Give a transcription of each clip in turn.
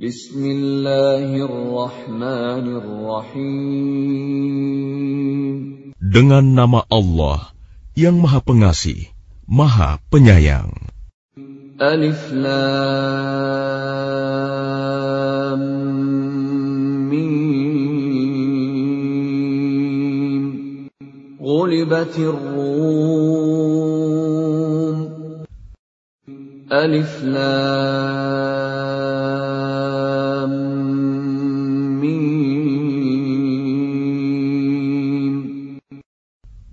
Bismillahirrahmanirrahim. Dengan nama Allah yang Maha Pengasih, Maha Penyayang. Alif Lam Mim. Ghulibatir Rum. Alif Lam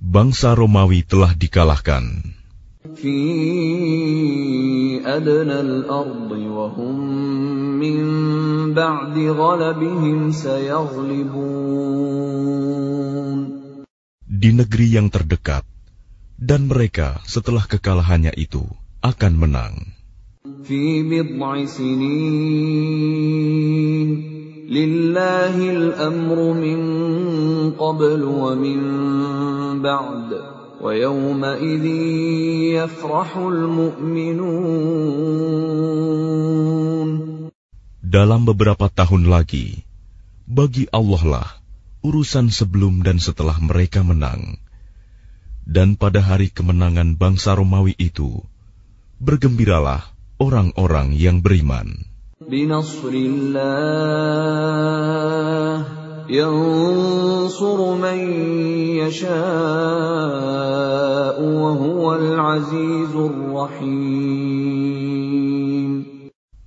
bangsa Romawi telah dikalahkan. Di negeri yang terdekat, dan mereka setelah kekalahannya itu akan menang. في بضع سنين لله الأمر من قبل ومن بعد ويومئذ يفرح المؤمنون Dalam beberapa tahun lagi, bagi Allah lah urusan sebelum dan setelah mereka menang. Dan pada hari kemenangan bangsa Romawi itu, bergembiralah orang-orang yang beriman. بنصر الله ينصر من يشاء وهو العزيز الرحيم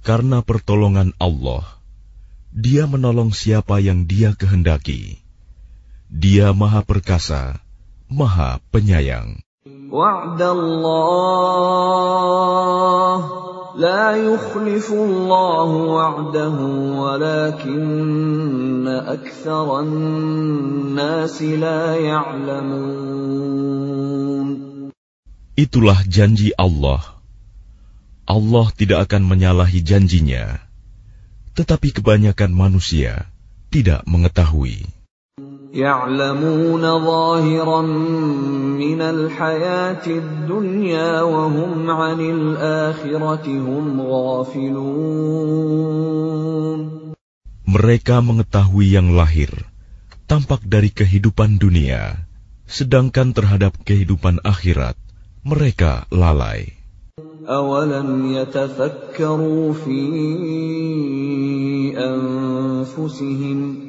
Karena pertolongan Allah, Dia menolong siapa yang Dia kehendaki. Dia Maha Perkasa, Maha Penyayang. وعد الله لا يخلف الله وعده ولكن أكثر الناس لا يعلمون Itulah janji Allah. Allah tidak akan menyalahi janjinya, tetapi kebanyakan manusia tidak mengetahui. يعلمون ظاهرا من الحياة الدنيا وهم عن الآخرة هم غافلون Mereka mengetahui yang lahir, tampak dari kehidupan dunia, sedangkan terhadap kehidupan akhirat, mereka lalai. أولم يتفكروا في أنفسهم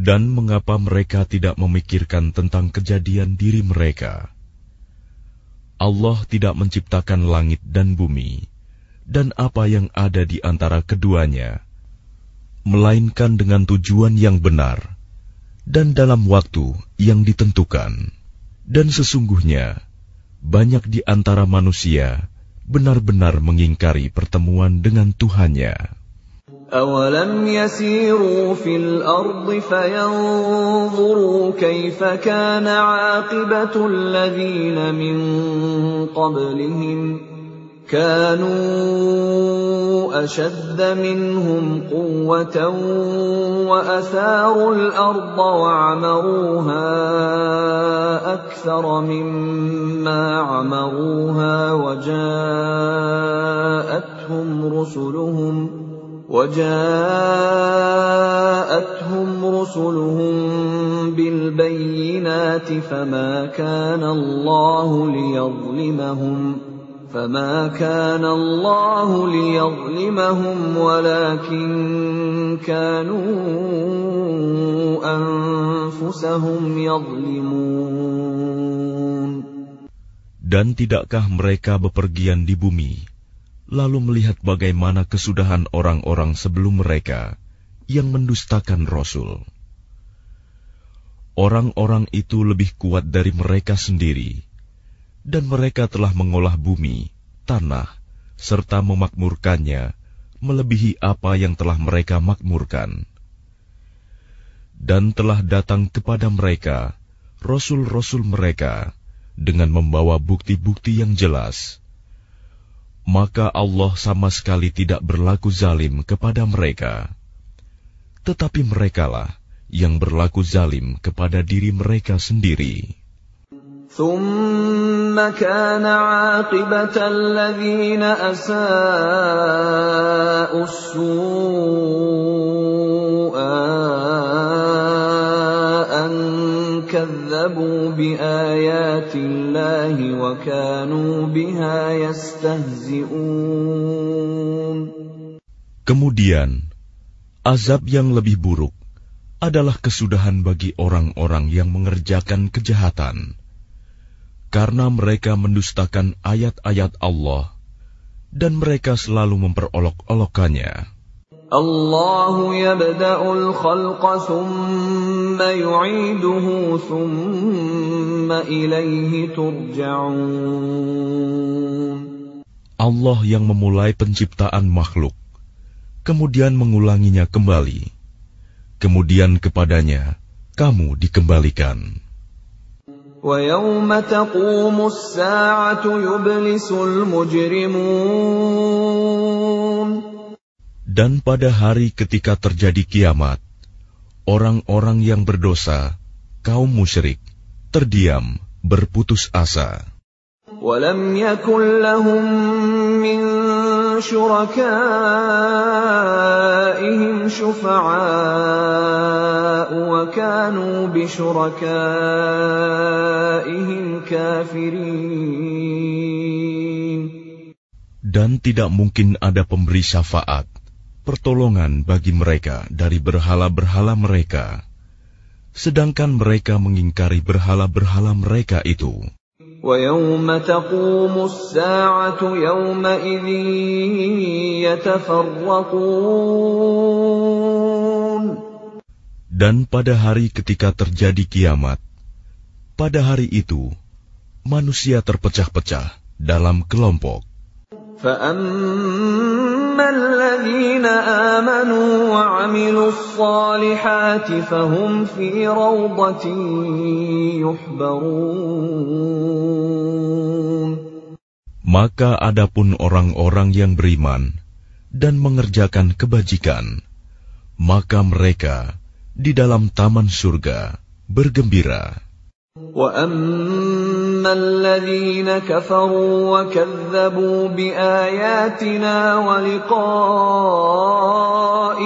Dan mengapa mereka tidak memikirkan tentang kejadian diri mereka? Allah tidak menciptakan langit dan bumi, dan apa yang ada di antara keduanya, melainkan dengan tujuan yang benar, dan dalam waktu yang ditentukan. Dan sesungguhnya, banyak di antara manusia benar-benar mengingkari pertemuan dengan Tuhannya. أولم يسيروا في الأرض فينظروا كيف كان عاقبة الذين من قبلهم كانوا أشد منهم قوة وأثاروا الأرض وعمروها أكثر مما عمروها وجاءتهم رسلهم وجاءتهم رسلهم بالبينات فما كان الله ليظلمهم فما كان الله ليظلمهم ولكن كانوا أنفسهم يظلمون Dan tidakkah mereka bepergian di bumi, lalu melihat bagaimana kesudahan orang-orang sebelum mereka yang mendustakan Rasul? Orang-orang itu lebih kuat dari mereka sendiri, dan mereka telah mengolah bumi, tanah, serta memakmurkannya melebihi apa yang telah mereka makmurkan. Dan telah datang kepada mereka rasul-rasul mereka dengan membawa bukti-bukti yang jelas Maka Allah sama sekali tidak berlaku zalim kepada mereka. Tetapi merekalah yang berlaku zalim kepada diri mereka sendiri. ثم كان عاقبة الذين أساءوا السوء بآيات الله وكانوا بها يستهزئون Kemudian, azab yang lebih buruk adalah kesudahan bagi orang-orang yang mengerjakan kejahatan karena mereka mendustakan ayat-ayat Allah dan mereka selalu memperolok-olokkannya. Allah yabda'ul khalqa thumma yu'iduhu thumma ilaihi turja'un. Allah yang memulai penciptaan makhluk, kemudian mengulanginya kembali, kemudian kepadanya kamu dikembalikan. Dan pada hari ketika terjadi kiamat, orang-orang yang berdosa, kaum musyrik, terdiam, berputus asa. ولم يكن لهم من شركائهم شفعاء وكانوا بشركائهم كافرين Dan tidak mungkin ada pemberi syafaat, pertolongan bagi mereka dari berhala-berhala mereka, sedangkan mereka mengingkari berhala-berhala mereka itu. ويوم تقوم الساعة يومئذ يتفرقون Dan pada hari ketika terjadi kiamat, pada hari itu manusia terpecah-pecah dalam kelompok. فأما الذين آمنوا وعملوا الصالحات فهم في روضة يحبرون Maka adapun orang-orang yang beriman dan mengerjakan kebajikan, maka mereka di dalam taman surga bergembira. وأما الذين كفروا وكذبوا بآياتنا ولقاء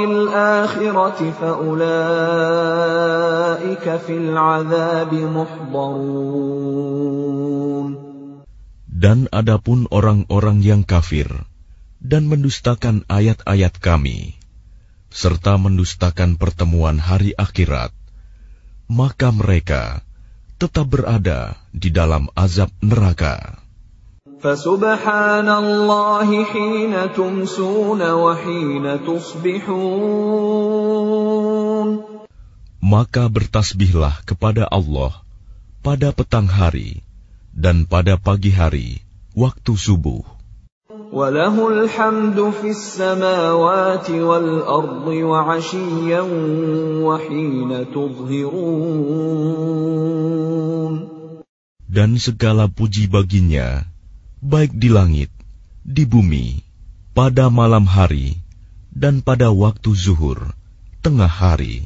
الآخرة فأولئك في العذاب محضرون Dan adapun orang-orang yang kafir dan mendustakan ayat-ayat kami, serta mendustakan pertemuan hari akhirat, maka mereka tetap berada di dalam azab neraka. فسبحان الله حين تمسون وحين تصبحون Maka bertasbihlah kepada Allah pada petang hari dan pada pagi hari, waktu subuh. وله الحمد في السماوات والأرض وعشيا وحين تظهرون Dan segala puji baginya, baik di langit, di bumi, pada malam hari, dan pada waktu zuhur, tengah hari.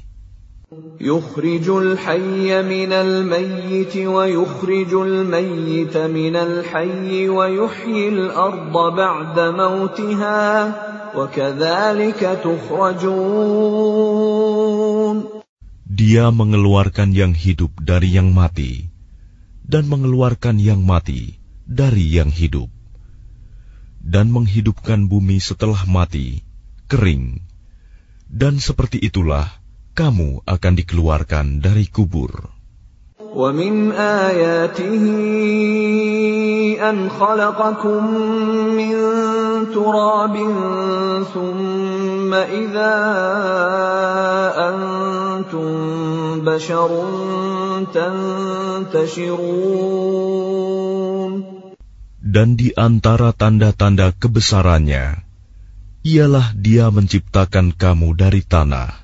يخرج الحي من الميت ويخرج الميت من الحي ويحيي الأرض بعد موتها وكذلك تخرجون Dia mengeluarkan yang hidup dari yang mati, dan mengeluarkan yang mati dari yang hidup, dan menghidupkan bumi setelah mati, kering. Dan seperti itulah kamu akan dikeluarkan dari kubur. ومن آياته أن خلقكم من تراب ثم إذا أنتم بشر تنتشرون Dan di antara tanda-tanda kebesarannya, ialah dia menciptakan kamu dari tanah.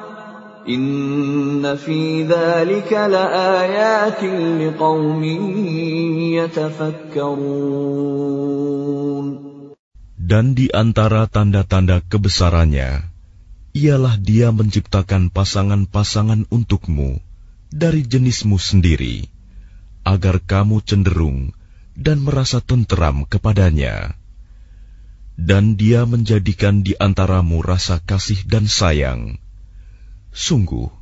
Inna fi dhalika laayatin yatafakkarun. Dan di antara tanda-tanda kebesarannya, ialah dia menciptakan pasangan-pasangan untukmu dari jenismu sendiri, agar kamu cenderung dan merasa tenteram kepadanya. Dan dia menjadikan di antaramu rasa kasih dan sayang, Sungguh,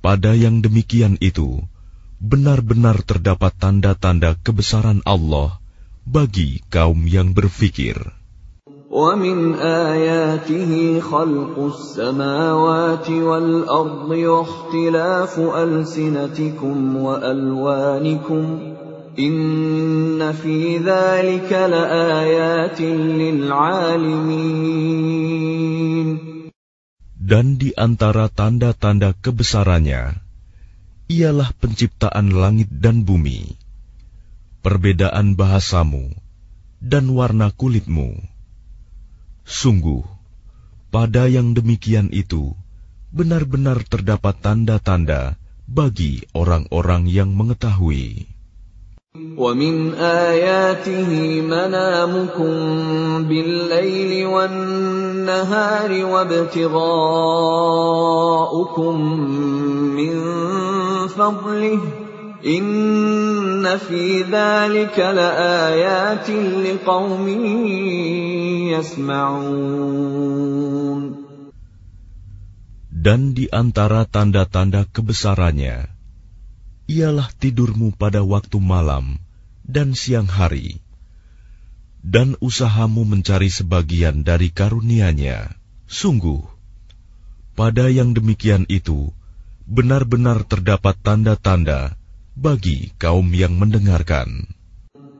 pada yang demikian itu, benar-benar terdapat tanda-tanda kebesaran Allah bagi kaum yang berfikir. ومن آياته خلق السماوات والأرض واختلاف ألسنتكم وألوانكم إن في ذلك لآيات للعالمين dan di antara tanda-tanda kebesarannya, ialah penciptaan langit dan bumi, perbedaan bahasamu, dan warna kulitmu Sungguh, pada yang demikian itu benar-benar terdapat tanda-tanda bagi orang-orang yang mengetahui. ومن آياته منامكم بالليل والنهار وابتغاؤكم من فضله إن في ذلك لآيات لقوم يسمعون Dan di antara tanda-tanda kebesarannya, ialah tidurmu pada waktu malam dan siang hari, dan usahamu mencari sebagian dari karunia-Nya. Sungguh, pada yang demikian itu, benar-benar terdapat tanda-tanda bagi kaum yang mendengarkan.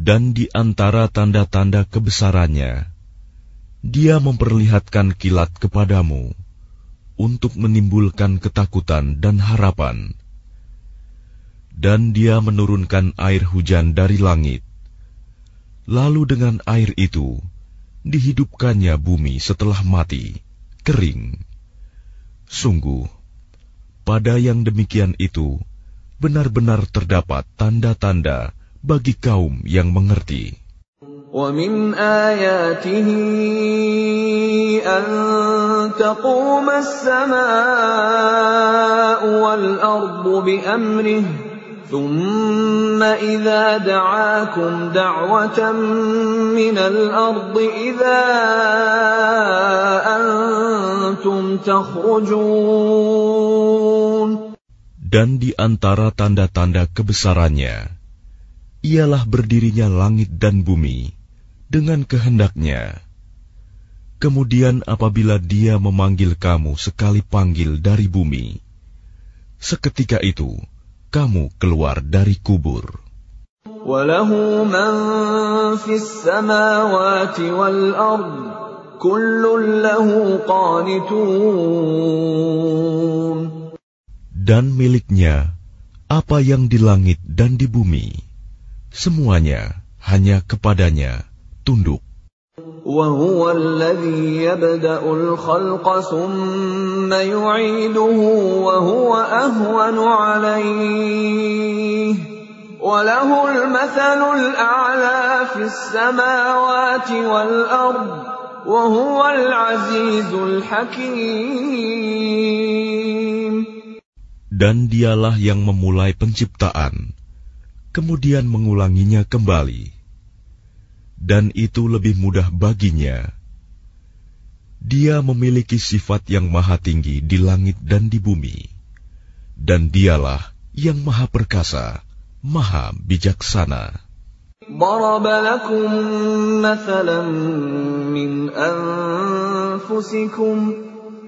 Dan di antara tanda-tanda kebesarannya, dia memperlihatkan kilat kepadamu untuk menimbulkan ketakutan dan harapan. Dan dia menurunkan air hujan dari langit. Lalu dengan air itu, dihidupkannya bumi setelah mati, kering. Sungguh, pada yang demikian itu, benar-benar terdapat tanda-tanda bagi kaum yang mengerti. ومن آياته أن تقوم السماء والأرض بأمره ثم إذا دعاكم دعوة من الأرض إذا أنتم تخرجون Dan di antara tanda-tanda kebesarannya, ialah berdirinya langit dan bumi dengan kehendaknya. Kemudian apabila dia memanggil kamu sekali panggil dari bumi, seketika itu kamu keluar dari kubur. Dan miliknya apa yang di langit dan di bumi. semuanya hanya kepadanya tunduk. وهو الذي يبدأ الخلق ثم يعيده وهو أهون عليه وله المثل الأعلى في السماوات والأرض وهو العزيز الحكيم Dan dialah yang memulai penciptaan, kemudian mengulanginya kembali dan itu lebih mudah baginya. Dia memiliki sifat yang maha tinggi di langit dan di bumi, dan dialah yang maha perkasa, maha bijaksana. ضرب لكم مثلا من أنفسكم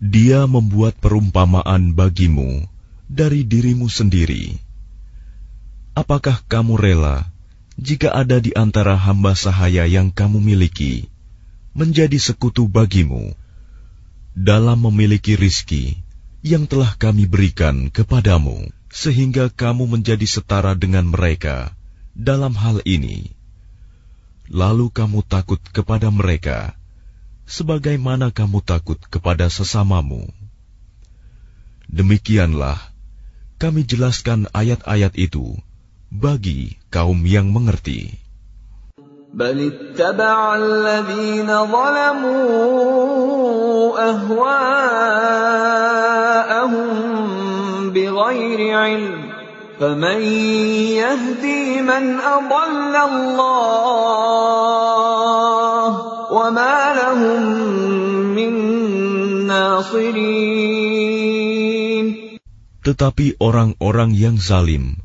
Dia membuat perumpamaan bagimu dari dirimu sendiri. Apakah kamu rela jika ada di antara hamba sahaya yang kamu miliki menjadi sekutu bagimu dalam memiliki rizki yang telah kami berikan kepadamu? sehingga kamu menjadi setara dengan mereka dalam hal ini. Lalu kamu takut kepada mereka, sebagaimana kamu takut kepada sesamamu. Demikianlah kami jelaskan ayat-ayat itu bagi kaum yang mengerti. بل اتبع الذين ظلموا بغير علم فمن يهدي من أضل الله وما لهم من ناصرين Tetapi orang-orang yang zalim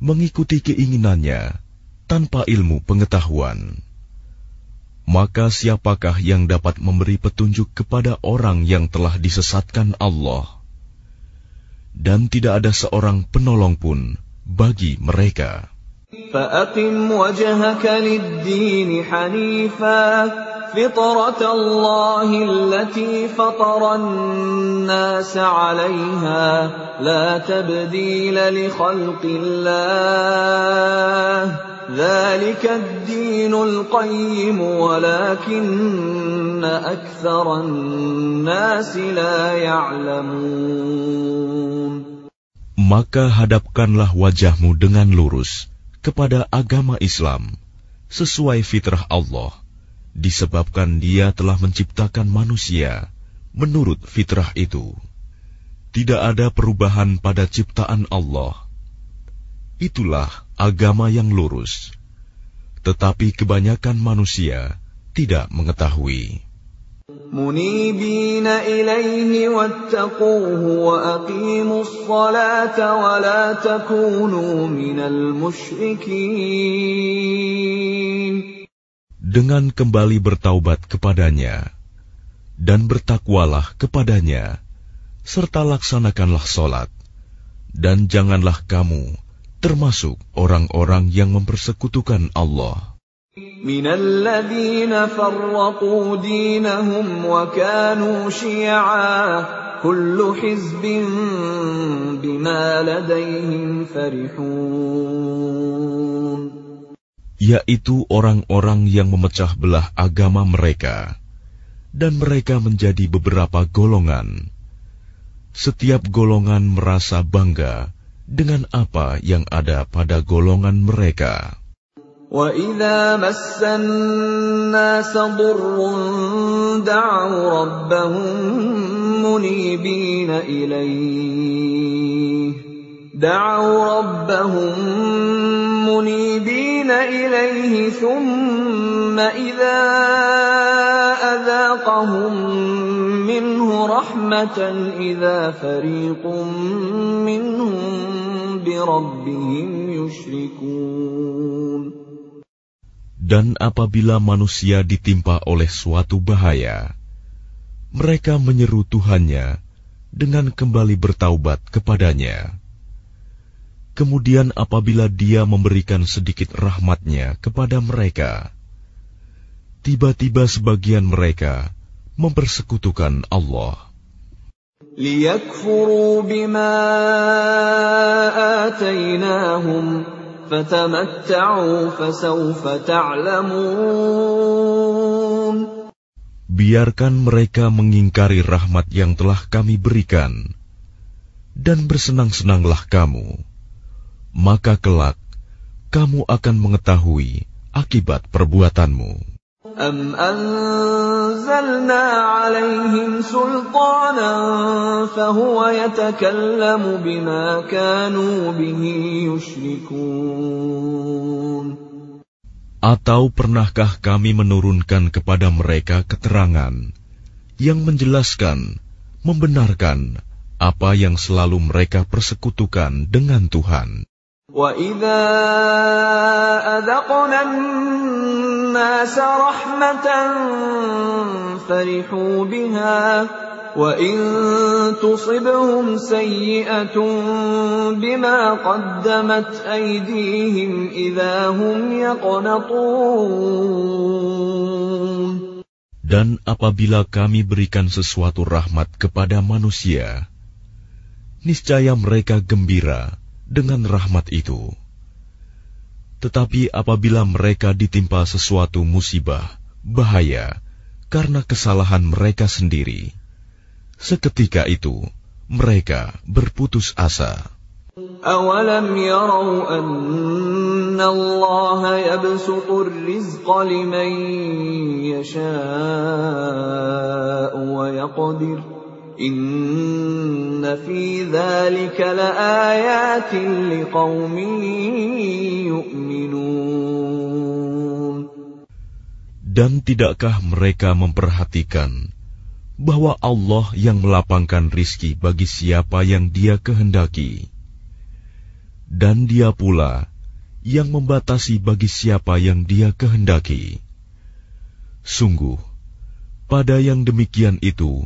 mengikuti keinginannya tanpa ilmu pengetahuan. Maka siapakah yang dapat memberi petunjuk kepada orang yang telah disesatkan Allah? dan tidak ada seorang penolong pun bagi mereka. فأقم وجهك للدين حنيفا فطرة الله التي فطر الناس عليها لا تبديل لخلق الله. ذلك الدين القيم ولكن أكثر الناس لا يعلمون. Maka hadapkanlah wajahmu dengan lurus kepada agama Islam sesuai fitrah Allah. disebabkan dia telah menciptakan manusia menurut fitrah itu. Tidak ada perubahan pada ciptaan Allah. Itulah agama yang lurus. Tetapi kebanyakan manusia tidak mengetahui. منيبين إليه واتقوه وأقيموا الصلاة ولا تكونوا من المشركين Dengan kembali bertaubat kepadanya dan bertakwalah kepadanya serta laksanakanlah solat dan janganlah kamu termasuk orang-orang yang mempersekutukan Allah. من الذين فرقوا دينهم وكانوا شيعا كل حزب بما لديهم فرحون yaitu orang-orang yang memecah belah agama mereka dan mereka menjadi beberapa golongan setiap golongan merasa bangga dengan apa yang ada pada golongan mereka وَإِذَا مَسَّ النَّاسَ ضُرٌّ دَعَوْا رَبَّهُم مُّنِيبِينَ إِلَيْهِ دَعَوْا رَبَّهُم مُّنِيبِينَ إِلَيْهِ ثُمَّ إِذَا أَذَاقَهُم مِّنْهُ رَحْمَةً إِذَا فَرِيقٌ مِّنْهُم بِرَبِّهِمْ يُشْرِكُونَ Dan apabila manusia ditimpa oleh suatu bahaya, mereka menyeru Tuhannya dengan kembali bertaubat kepadanya. Kemudian apabila dia memberikan sedikit rahmatnya kepada mereka, tiba-tiba sebagian mereka mempersekutukan Allah. Biarkan mereka mengingkari rahmat yang telah kami berikan, dan bersenang-senanglah kamu Maka kelak, kamu akan mengetahui akibat perbuatanmu. أم أنزلنا عليهم سلطانا فهو يتكلم بما كانوا به يشركون Atau pernahkah kami menurunkan kepada mereka keterangan yang menjelaskan, membenarkan apa yang selalu mereka persekutukan dengan Tuhan? وَإِذَا أَذَقْنَا النَّاسَ رَحْمَةً فَرِحُوا بِهَا وَإِن تُصِبْهُمْ سَيِّئَةٌ بِمَا قَدَّمَتْ أَيْدِيهِمْ إِذَا هُمْ يَقْنَطُونَ Dan apabila kami berikan sesuatu rahmat kepada manusia, niscaya mereka gembira dengan rahmat itu. Tetapi apabila mereka ditimpa sesuatu musibah, bahaya, karena kesalahan mereka sendiri, seketika itu mereka berputus asa. أَوَلَمْ يَرَوْا أَنَّ اللَّهَ يَبْسُطُ الرِّزْقَ لِمَن يَشَاءُ وَيَقْدِرُ Inna fi laayatin liqaumin. Dan tidakkah mereka memperhatikan bahwa Allah yang melapangkan rizki bagi siapa yang dia kehendaki. Dan dia pula yang membatasi bagi siapa yang dia kehendaki. Sungguh, pada yang demikian itu,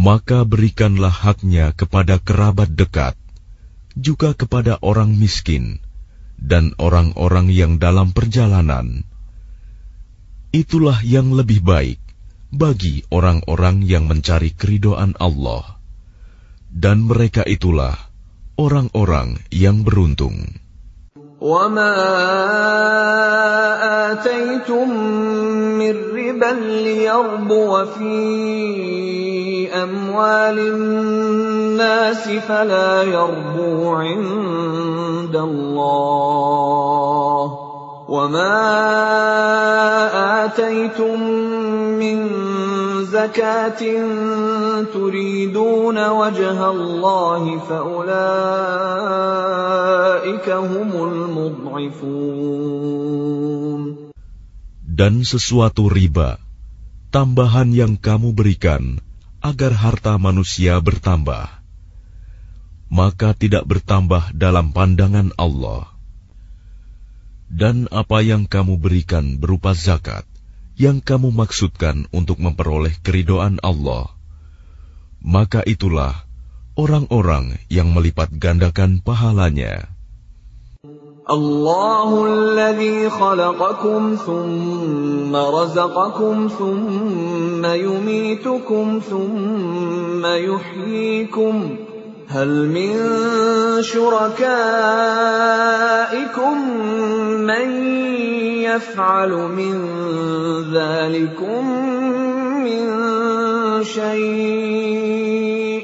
Maka berikanlah haknya kepada kerabat dekat, juga kepada orang miskin, dan orang-orang yang dalam perjalanan. Itulah yang lebih baik bagi orang-orang yang mencari keridoan Allah. Dan mereka itulah orang-orang yang beruntung. وما آتيتم من ربا ليربو في أموال الناس فلا يربو عند الله وما آتيتم Dan sesuatu riba, tambahan yang kamu berikan agar harta manusia bertambah maka tidak bertambah dalam pandangan Allah. Dan apa yang kamu berikan berupa zakat, yang kamu maksudkan untuk memperoleh keridoan Allah, maka itulah orang-orang yang melipat gandakan pahalanya. الله الذي خلقكم ثم رزقكم ثم يميتكم ثم يحييكم هل من شركائكم من يفعل من ذلكم من شيء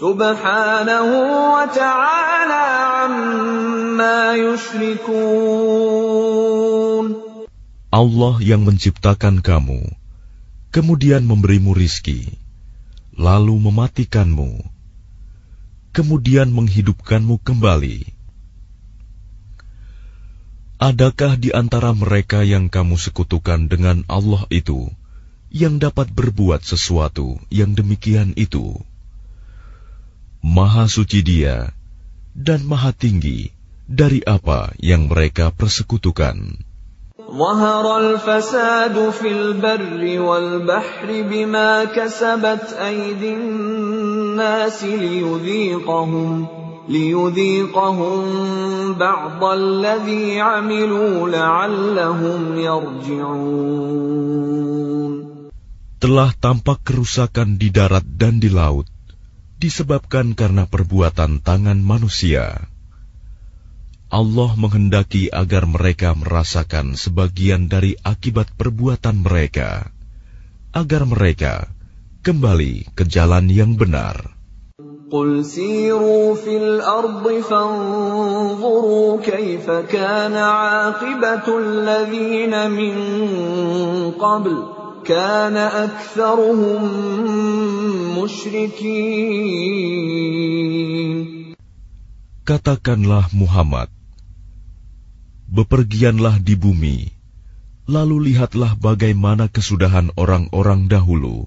سبحانه وتعالى عما يشركون Allah yang menciptakan kamu, kemudian memberimu rizki, lalu mematikanmu, kemudian menghidupkanmu kembali. Adakah di antara mereka yang kamu sekutukan dengan Allah itu yang dapat berbuat sesuatu yang demikian itu. Maha suci Dia dan Maha tinggi dari apa yang mereka persekutukan. ظهر الفساد في البر والبحر بما كسبت أيدي الناس ليذيقهم ليذيقهم بعض الذي عملوا لعلهم يرجعون Telah tampak kerusakan di darat dan di laut disebabkan karena perbuatan tangan manusia. Allah menghendaki agar mereka merasakan sebagian dari akibat perbuatan mereka, agar mereka kembali ke jalan yang benar. قل سيروا في الأرض فانظروا كيف كان عاقبة الذين من قبل كان أكثرهم مشركين Katakanlah Muhammad, bepergianlah di bumi, lalu lihatlah bagaimana kesudahan orang-orang dahulu.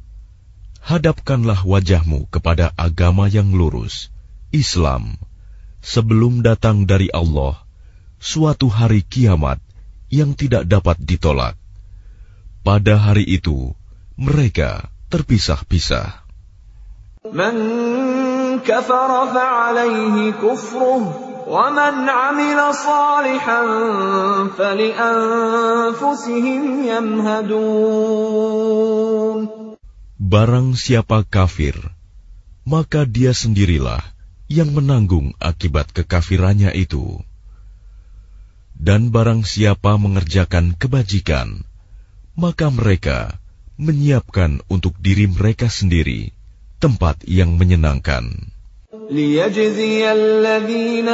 hadapkanlah wajahmu kepada agama yang lurus, Islam, sebelum datang dari Allah suatu hari kiamat yang tidak dapat ditolak. Pada hari itu, mereka terpisah-pisah. Barang siapa kafir, maka dia sendirilah yang menanggung akibat kekafirannya itu. Dan barang siapa mengerjakan kebajikan, maka mereka menyiapkan untuk diri mereka sendiri tempat yang menyenangkan. ليجزي الذين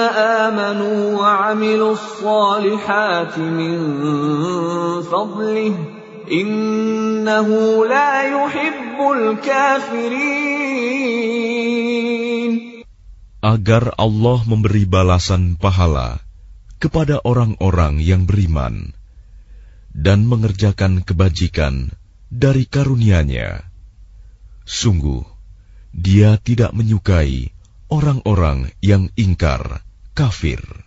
آمنوا وعملوا الصالحات من فضله Innahu la yuhibbul kafirin. Agar Allah memberi balasan pahala kepada orang-orang yang beriman dan mengerjakan kebajikan dari karunia-Nya. Sungguh, Dia tidak menyukai orang-orang yang ingkar kafir.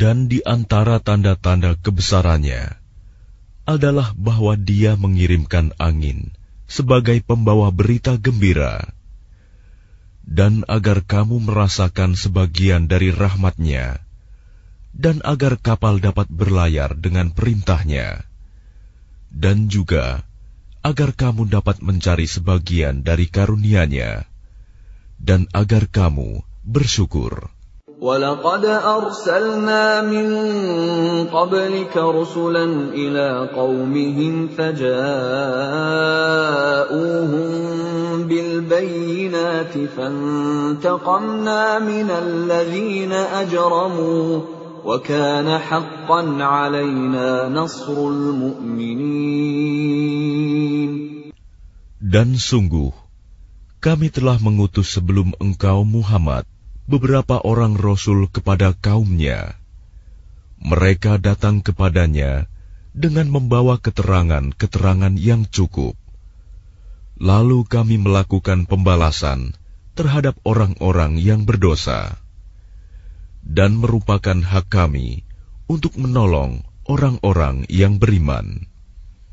Dan di antara tanda-tanda kebesarannya adalah bahwa Dia mengirimkan angin sebagai pembawa berita gembira, dan agar kamu merasakan sebagian dari rahmatnya, dan agar kapal dapat berlayar dengan perintahnya, dan juga agar kamu dapat mencari sebagian dari karunia-Nya, dan agar kamu bersyukur. ولقد أرسلنا من قبلك رسلا إلى قومهم فجاءوهم بالبينات فانتقمنا من الذين أجرموا وكان حقا علينا نصر المؤمنين. Dan sungguh, kami telah mengutus sebelum engkau Muhammad beberapa orang rasul kepada kaumnya. Mereka datang kepadanya dengan membawa keterangan-keterangan yang cukup. Lalu kami melakukan pembalasan terhadap orang-orang yang berdosa, dan merupakan hak kami untuk menolong orang-orang yang beriman.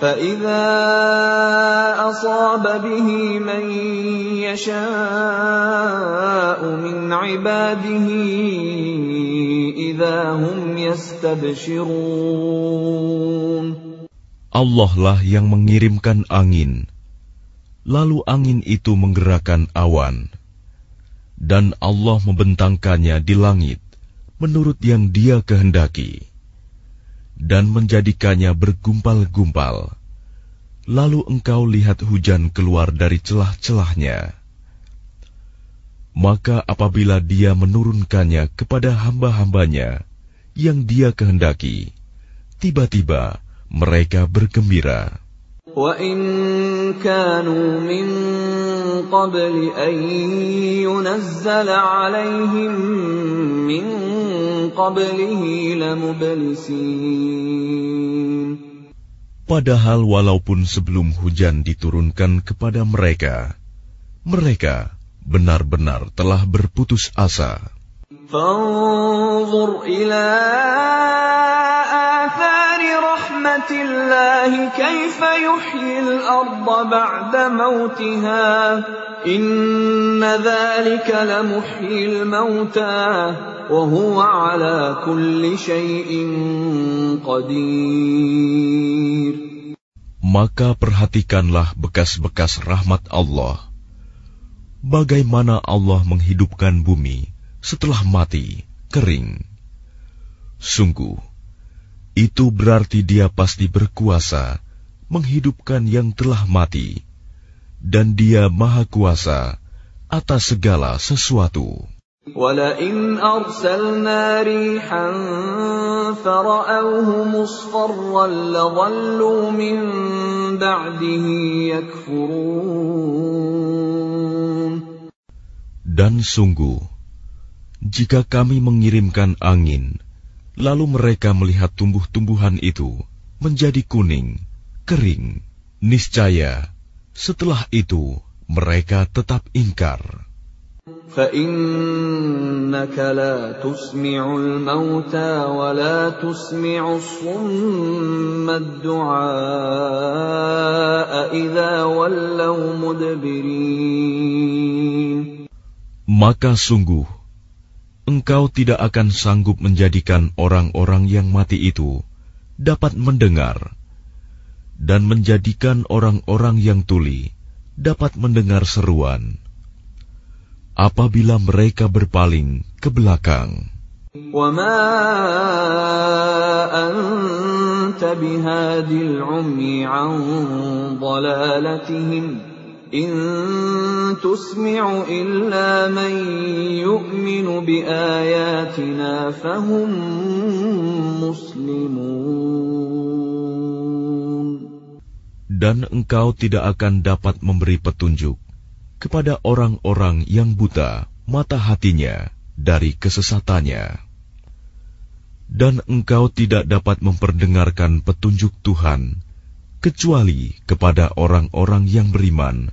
فإذا أصاب به من يشاء من عباده إذا هم يستبشرون Allah lah yang mengirimkan angin, lalu angin itu menggerakkan awan, dan Allah membentangkannya di langit menurut yang Dia kehendaki dan menjadikannya bergumpal-gumpal. Lalu engkau lihat hujan keluar dari celah-celahnya. Maka apabila dia menurunkannya kepada hamba-hambanya yang dia kehendaki, tiba-tiba mereka bergembira. وَإِن كَانُوا مِن قَبْلِ أَن يُنَزَّلَ عَلَيْهِم مِّن قَبْلِهِ لَمُبْلِسِينَ Padahal walaupun sebelum hujan diturunkan kepada mereka, mereka benar-benar telah berputus asa. فانظر إلى آثار رحمة الله كيف يحيي الأرض بعد موتها إن ذلك لمحيي الموتى وهو على كل شيء قدير Maka perhatikanlah bekas-bekas rahmat Allah. Bagaimana Allah menghidupkan bumi setelah mati, kering. Sungguh, itu berarti dia pasti berkuasa menghidupkan yang telah mati, dan dia maha kuasa atas segala sesuatu. ولئن أرسلنا ريحا فرأوه مصفرا لظلوا من بعده يكفرون Dan sungguh, jika kami mengirimkan angin, lalu mereka melihat tumbuh-tumbuhan itu menjadi kuning, kering, niscaya setelah itu mereka tetap ingkar. فإنك لا تسمع الموتى ولا تسمع الصم الدعاء إذا ولوا مدبرين Maka sungguh, engkau tidak akan sanggup menjadikan orang-orang yang mati itu dapat mendengar, dan menjadikan orang-orang yang tuli dapat mendengar seruan apabila mereka berpaling ke belakang. وما أنت بهاد العمي عن ضلالتهم إن تسمع إلا من يؤمن بآياتنا فهم مسلمون Dan engkau tidak akan dapat memberi petunjuk kepada orang-orang yang buta mata hatinya dari kesesatannya. Dan engkau tidak dapat memperdengarkan petunjuk Tuhan kecuali kepada orang-orang yang beriman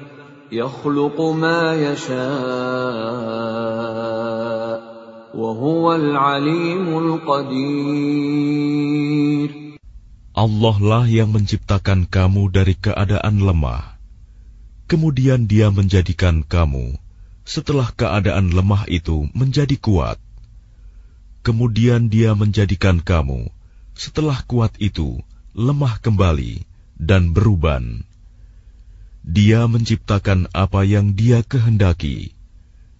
Allah lah yang menciptakan kamu dari keadaan lemah kemudian dia menjadikan kamu setelah keadaan lemah itu menjadi kuat. Kemudian dia menjadikan kamu setelah kuat itu lemah kembali dan beruban. Dia menciptakan apa yang Dia kehendaki,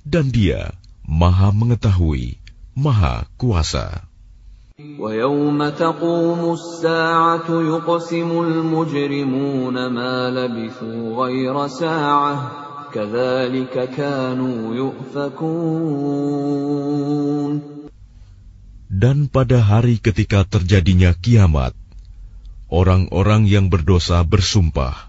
dan Dia Maha Mengetahui, Maha Kuasa. ويوم تقوم الساعة يقسم المجرمون ما لبثوا غير ساعة كذلك كانوا يؤفكون Dan pada hari ketika terjadinya kiamat, orang-orang yang berdosa bersumpah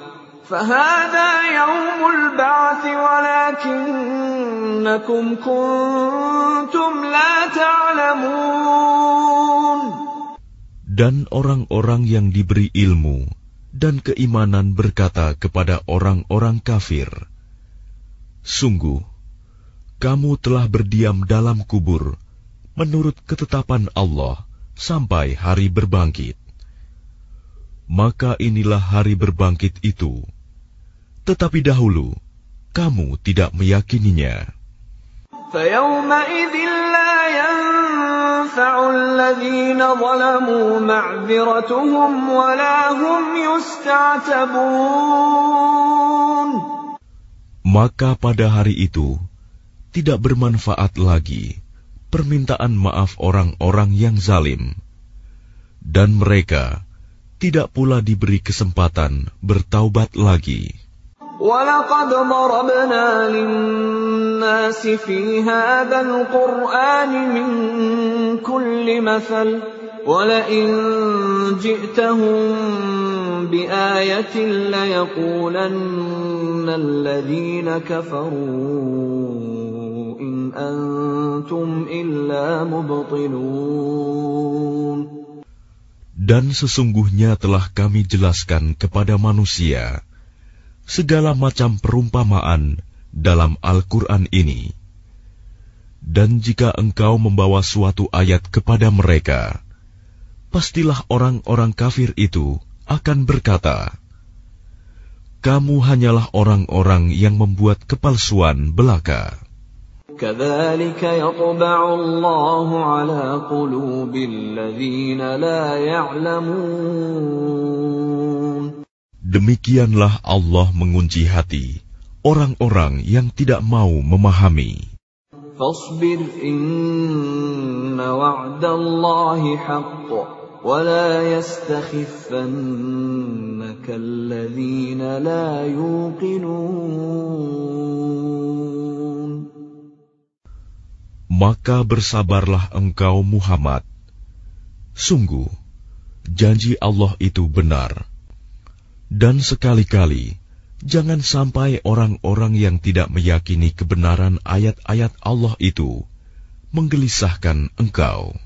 فهذا يوم البعث ولكنكم كنتم لا تعلمون Dan orang-orang yang diberi ilmu dan keimanan berkata kepada orang-orang kafir, Sungguh, kamu telah berdiam dalam kubur menurut ketetapan Allah sampai hari berbangkit. Maka inilah hari berbangkit itu. tetapi dahulu kamu tidak meyakininya. Maka pada hari itu tidak bermanfaat lagi permintaan maaf orang-orang yang zalim, dan mereka tidak pula diberi kesempatan bertaubat lagi. ولقد ضربنا للناس في هذا القرآن من كل مثل ولئن جئتهم بآية ليقولن الذين كفروا إن أنتم إلا مبطلون Dan sesungguhnya telah kami jelaskan kepada manusia segala macam perumpamaan dalam Al-Quran ini. Dan jika engkau membawa suatu ayat kepada mereka, pastilah orang-orang kafir itu akan berkata, "Kamu hanyalah orang-orang yang membuat kepalsuan belaka." كذلك يطبع الله على قلوب الذين لا يعلمون Demikianlah Allah mengunci hati orang-orang yang tidak mau memahami. فاصبر إن وعد الله حق ولا يستخفنك الذين لا يوقنون Maka bersabarlah engkau Muhammad. Sungguh, janji Allah itu benar. Dan sekali-kali, jangan sampai orang-orang yang tidak meyakini kebenaran ayat-ayat Allah itu menggelisahkan engkau.